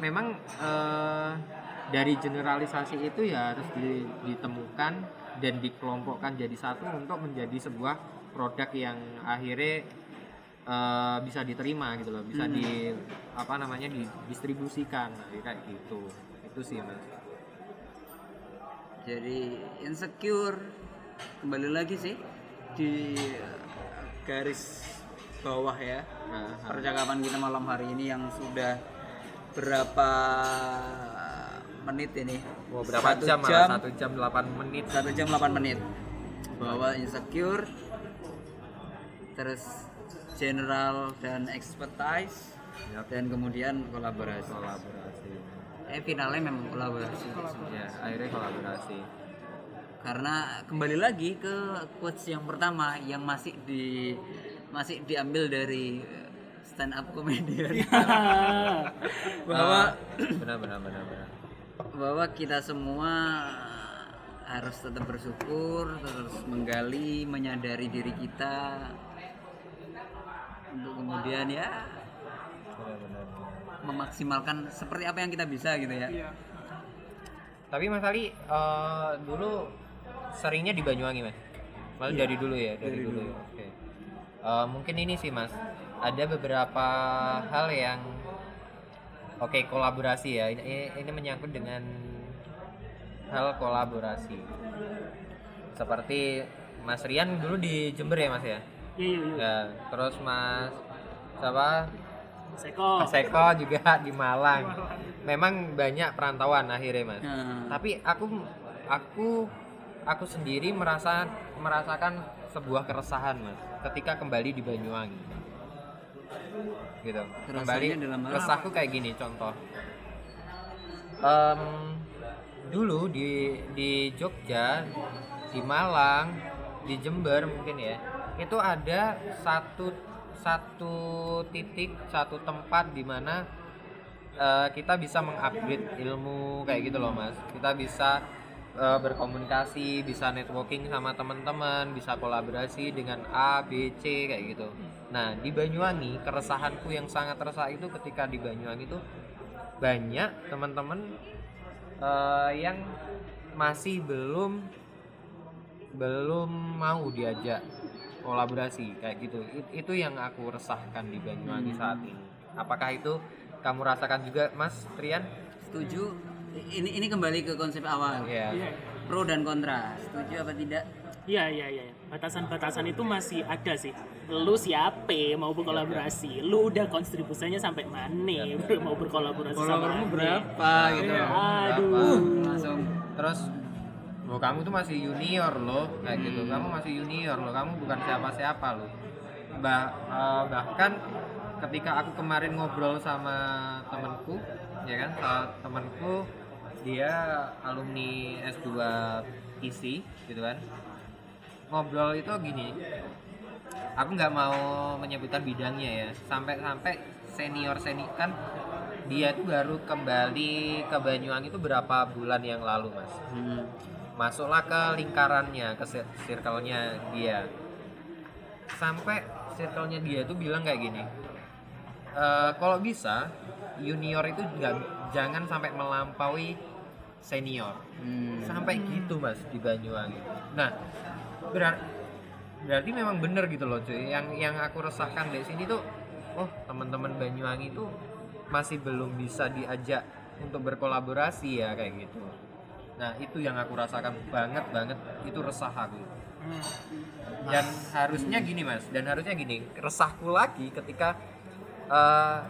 memang eh, dari generalisasi itu ya harus di- ditemukan dan dikelompokkan jadi satu untuk menjadi sebuah produk yang akhirnya eh, bisa diterima gitu loh bisa Hmm. di apa namanya didistribusikan. Kayak gitu. Itu sih mas. Jadi insecure kembali lagi sih di garis bawah ya Nah, percakapan kita malam hari ini yang sudah berapa menit ini? Wah, berapa Satu jam, malah? jam. Satu jam 8 menit. Satu jam 8 menit. Bahwa insecure terus general dan expertise Yap. dan kemudian kolaborasi. Kolaborasi. Eh finalnya memang kolaborasi. Ya akhirnya kolaborasi. Karena kembali lagi ke quotes yang pertama yang masih di masih diambil dari stand up comedian. Bahwa Ah, benar benar benar benar. Bahwa kita semua harus tetap bersyukur terus menggali menyadari diri kita untuk kemudian ya benar benar memaksimalkan seperti apa yang kita bisa gitu ya. Iya. tapi Mas Ali eh, dulu seringnya di Banyuwangi mas? Malah dari dulu ya dari, dulu, ya oke. Eh, mungkin ini sih mas ada beberapa hal yang oke kolaborasi ya. Ini, ini- menyangkut dengan hal kolaborasi. Seperti Mas Rian dulu di Jember ya mas ya? Iya, iya, iya. ya terus Mas siapa? Seko. Mas Eko juga di Malang. Memang banyak perantauan akhirnya mas. Nah, tapi aku aku aku sendiri merasa merasakan sebuah keresahan mas ketika kembali di Banyuwangi gitu. Kembali resahku kayak gini contoh. Em, dulu di di Jogja di Malang di Jember mungkin ya itu ada satu satu titik satu tempat di mana eh, kita bisa mengupgrade ilmu kayak gitu loh mas. Kita bisa eh, berkomunikasi bisa networking sama teman-teman bisa kolaborasi dengan A B C kayak gitu. Nah di Banyuwangi keresahanku yang sangat resah itu ketika di Banyuwangi itu banyak teman-teman eh, yang masih belum belum mau diajak kolaborasi kayak gitu. It- itu yang aku resahkan di Banyuwangi saat ini. Apakah itu kamu rasakan juga Mas Trian setuju ini ini kembali ke konsep awal. Ya Iya. pro dan kontra. Setuju apa tidak? Iya, iya, iya. Batasan-batasan itu masih ada sih. Lu siapa mau berkolaborasi? Lu udah kontribusinya sampai mana? Mau berkolaborasi sama berapa gitu Aduh. langsung. Terus lo kamu tuh masih junior loh. Kayak gitu. Kamu masih junior loh. Kamu bukan siapa-siapa loh. Bah eh, bahkan ketika aku kemarin ngobrol sama temanku ya kan? Sama temanku dia alumni S2 ISI gitu kan. Ngobrol itu gini aku nggak mau menyebutkan bidangnya ya. Sampai-sampai senior senior kan dia tuh baru kembali ke Banyuwangi itu berapa bulan yang lalu mas? Hmm. masuklah ke lingkarannya ke cir- circle-nya dia. Sampai circle-nya dia tuh bilang kayak gini "Eh, kalau bisa junior itu nggak jangan sampai melampaui senior. Hmm. sampai gitu mas di Banyuwangi. Nah berar- berarti memang bener gitu loh cuy. Yang yang aku resahkan dari sini tuh oh teman-teman Banyuwangi tuh masih belum bisa diajak untuk berkolaborasi ya kayak gitu. Nah itu yang aku rasakan banget banget. Itu resah aku. Dan harusnya gini mas. Dan harusnya gini resahku lagi ketika eh,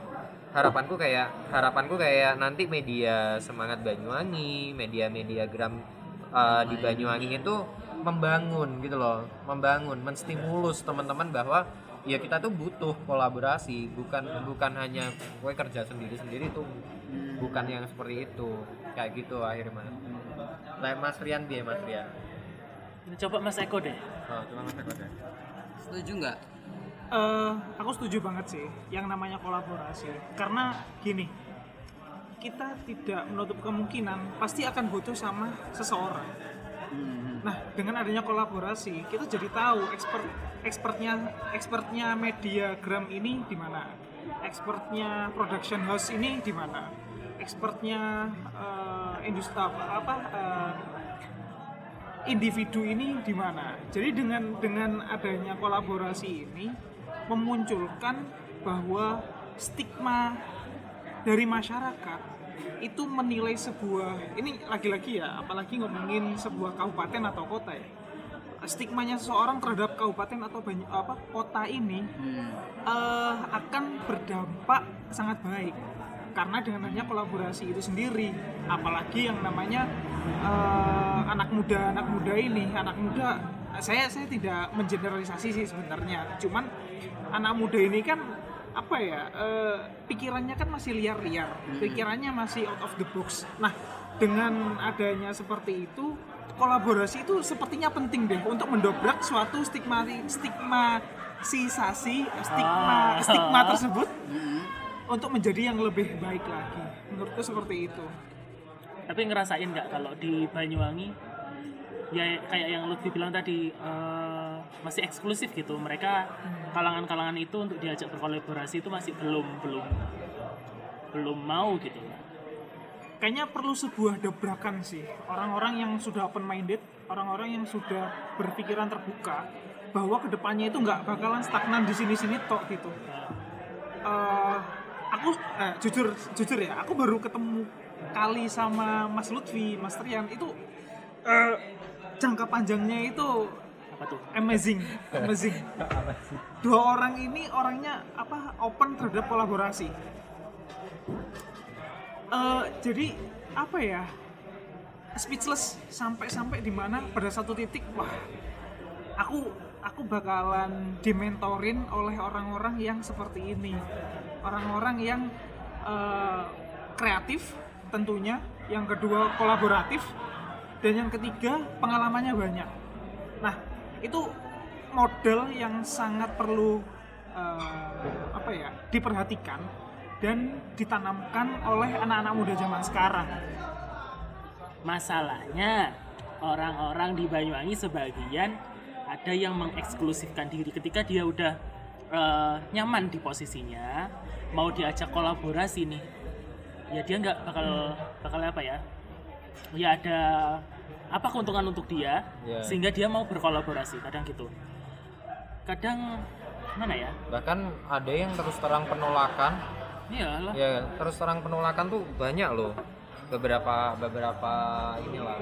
harapanku kayak harapanku kayak nanti media semangat Banyuwangi media-media gram eh, di Banyuwangi itu membangun gitu loh membangun menstimulus teman-teman bahwa ya kita tuh butuh kolaborasi bukan bukan hanya gue kerja sendiri sendiri tuh bukan yang seperti itu kayak gitu akhirnya mas Lah, Mas Rian dia Mas Rian Coba Mas Eko deh. oh, cuma Mas Eko deh. setuju nggak Eh, aku setuju banget sih yang namanya kolaborasi karena gini kita tidak menutup kemungkinan pasti akan butuh sama seseorang Hmm. nah dengan adanya kolaborasi kita jadi tahu expert expertnya expertnya media gram ini di mana expertnya production house ini di mana expertnya eh, industri apa, apa eh, individu ini di mana. Jadi dengan dengan adanya kolaborasi ini memunculkan bahwa stigma dari masyarakat itu menilai sebuah ini lagi-lagi ya apalagi ngomongin sebuah kabupaten atau kota ya stigmanya seseorang terhadap kabupaten atau banyak apa kota ini Hmm. eh, akan berdampak sangat baik karena dengan adanya kolaborasi itu sendiri apalagi yang namanya eh, anak muda anak muda ini anak muda saya saya tidak mengeneralisasi sih sebenarnya. Cuman anak muda ini kan apa ya eh, pikirannya kan masih liar-liar. Pikirannya masih out of the box. Nah dengan adanya seperti itu kolaborasi itu sepertinya penting deh untuk mendobrak suatu stigma stigma Ah. stigma tersebut Hmm. untuk menjadi yang lebih baik lagi. Menurutku seperti itu. Tapi ngerasain nggak kalau di Banyuwangi ya kayak yang Lutfi bilang tadi eh, masih eksklusif gitu. Mereka kalangan-kalangan itu untuk diajak berkolaborasi itu masih belum belum belum mau gitu. kayaknya perlu sebuah dobrakan sih orang-orang yang sudah open minded orang-orang yang sudah berpikiran terbuka bahwa ke depannya itu nggak bakalan stagnan di sini-sini tok gitu Eh, aku eh, jujur jujur ya aku baru ketemu kali sama Mas Lutfi Mas Trian itu eh, jangka panjangnya itu Apa tuh? amazing amazing. Dua orang ini orangnya apa open terhadap kolaborasi. Eh, jadi apa ya speechless sampai-sampai di mana pada satu titik wah aku aku bakalan dimentorin oleh orang-orang yang seperti ini. Orang-orang yang eh, kreatif tentunya yang kedua kolaboratif dan yang ketiga pengalamannya banyak nah itu model yang sangat perlu eh, apa ya diperhatikan dan ditanamkan oleh anak-anak muda zaman sekarang Masalahnya orang-orang di Banyuwangi sebagian ada yang mengeksklusifkan diri ketika dia udah eh, nyaman di posisinya, mau diajak kolaborasi nih, ya dia nggak bakal bakal apa ya? Ya ada apa keuntungan untuk dia Ya. sehingga dia mau berkolaborasi kadang gitu. Kadang mana ya? bahkan ada yang terus terang penolakan Iyalah. ya terus terang penolakan tuh banyak loh beberapa beberapa inilah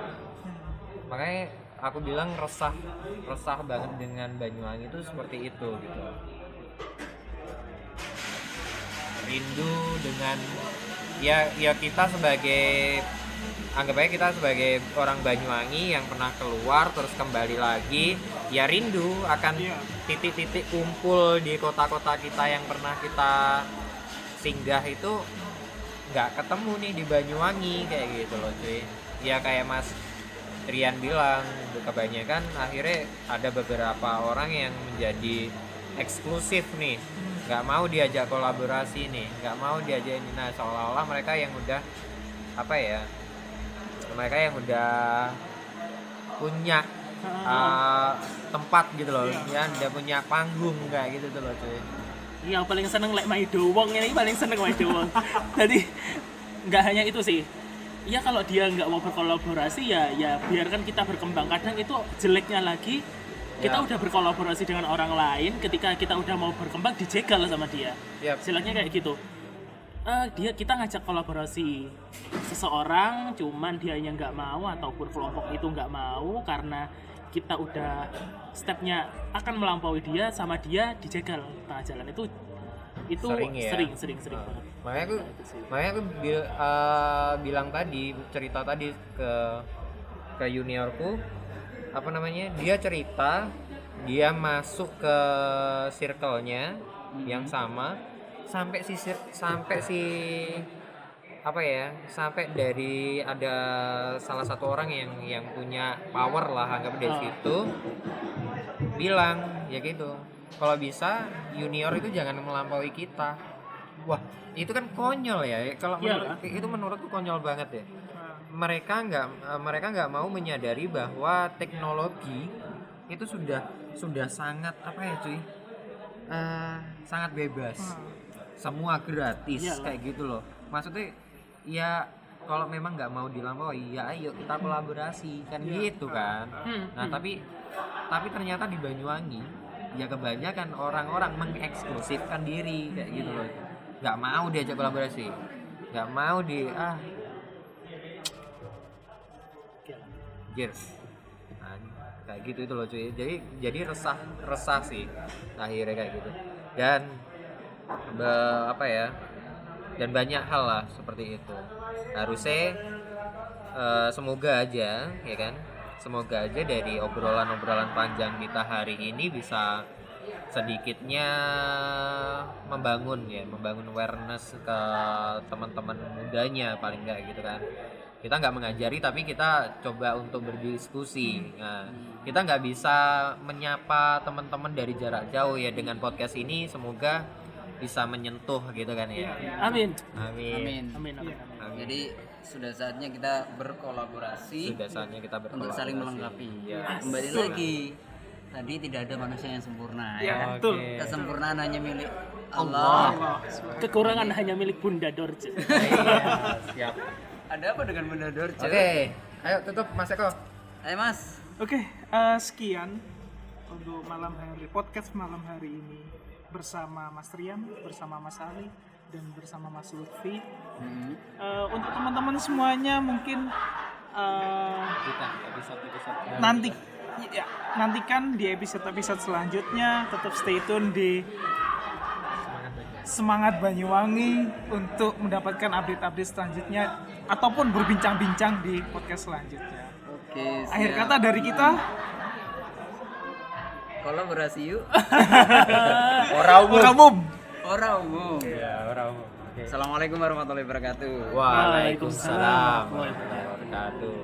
makanya aku bilang resah resah banget dengan Banyuwangi itu seperti itu gitu rindu dengan ya ya kita sebagai anggap aja kita sebagai orang Banyuwangi yang pernah keluar terus kembali lagi ya rindu akan Iya. titik-titik kumpul di kota-kota kita yang pernah kita singgah itu nggak ketemu nih di Banyuwangi kayak gitu loh cuy. Ya kayak Mas Rian bilang kebanyakan akhirnya ada beberapa orang yang menjadi eksklusif nih. Nggak mau diajak kolaborasi nih nggak mau diajak ini nah seolah-olah mereka yang udah apa ya mereka yang udah punya uh, tempat gitu loh ya udah punya panggung kayak gitu tuh loh cuy Iya paling seneng lek main doang ini paling seneng main doang. Jadi nggak hanya itu sih. Iya kalau dia nggak mau berkolaborasi ya ya biarkan kita berkembang. Kadang itu jeleknya lagi kita Ya. udah berkolaborasi dengan orang lain ketika kita udah mau berkembang dijegal sama dia. Yap. Jeleknya kayak gitu. Eh, dia kita ngajak kolaborasi seseorang cuman dia yang nggak mau ataupun kelompok itu nggak mau karena kita udah stepnya akan melampaui dia sama dia dijegal. Tengah jalan itu itu Sering ya? sering sering sering Nah, banget. Makanya aku makanya aku bil- eh, bilang tadi cerita tadi ke ke juniorku apa namanya dia cerita dia masuk ke circle-nya yang sama sampai si sampai si apa ya sampai dari ada salah satu orang yang yang punya power lah anggap dari Ah. situ bilang ya gitu. Kalau bisa junior itu jangan melampaui kita. Wah itu kan konyol ya. Kalau Iyalah. menurut, itu menurutku konyol banget ya. Nah, mereka nggak eh, mereka nggak mau menyadari bahwa teknologi itu sudah sudah sangat apa ya cuy? Eh, sangat bebas. Hmm. Semua gratis Iyalah. kayak gitu loh. Maksudnya ya kalau memang nggak mau dilampaui ya ayo kita kolaborasi kan gitu kan. Hmm, nah hmm. tapi tapi ternyata di Banyuwangi ya kebanyakan orang-orang mengeksklusifkan diri kayak gitu loh. Nggak mau diajak kolaborasi. Nggak mau di ah. Gears. Nah, kayak gitu itu loh cuy. Jadi jadi resah resah sih akhirnya kayak gitu. Dan be- apa ya dan banyak hal lah seperti itu. Harusnya eh, semoga aja ya kan? Semoga aja dari obrolan-obrolan panjang kita hari ini bisa sedikitnya membangun ya membangun awareness ke teman-teman mudanya paling enggak gitu kan. Kita nggak mengajari tapi kita coba untuk berdiskusi. Nah kita nggak bisa menyapa teman-teman dari jarak jauh ya. Dengan podcast ini semoga bisa menyentuh gitu kan ya Amin. amin, Amin. Amin. Amin. Iya. amin. Amin. Jadi sudah saatnya kita berkolaborasi sudah saatnya kita untuk berkolaborasi saling melengkapi. ya. Kembali lagi. Tadi tidak ada manusia yang sempurna Iya, ya. betul. Kesempurnaan hanya milik Allah. Allah. Kekurangan hanya milik Bunda Dorce. Iya, siap Ada apa dengan Bunda Dorce? oke ayo tutup mas Eko Ayo Mas. Oke, eh, sekian untuk malam hari podcast malam hari ini bersama Mas Riam, bersama Mas Ali, dan bersama Mas Lutfi. Hmm. Eh, untuk teman-teman semuanya mungkin eh, kita episode episode nanti ya, nantikan di episode-episode selanjutnya. Tetap stay tune di Semangat Banyuwangi untuk mendapatkan update-update selanjutnya ataupun berbincang-bincang di podcast selanjutnya. Oke. Akhir kata dari kita, kolaborasi yuk. orang umum orang umum. Orang umum. ya orang umum oke Assalamualaikum warahmatullahi wabarakatuh. Waalaikumsalam Waalaikumsalam. warahmatullahi wabarakatuh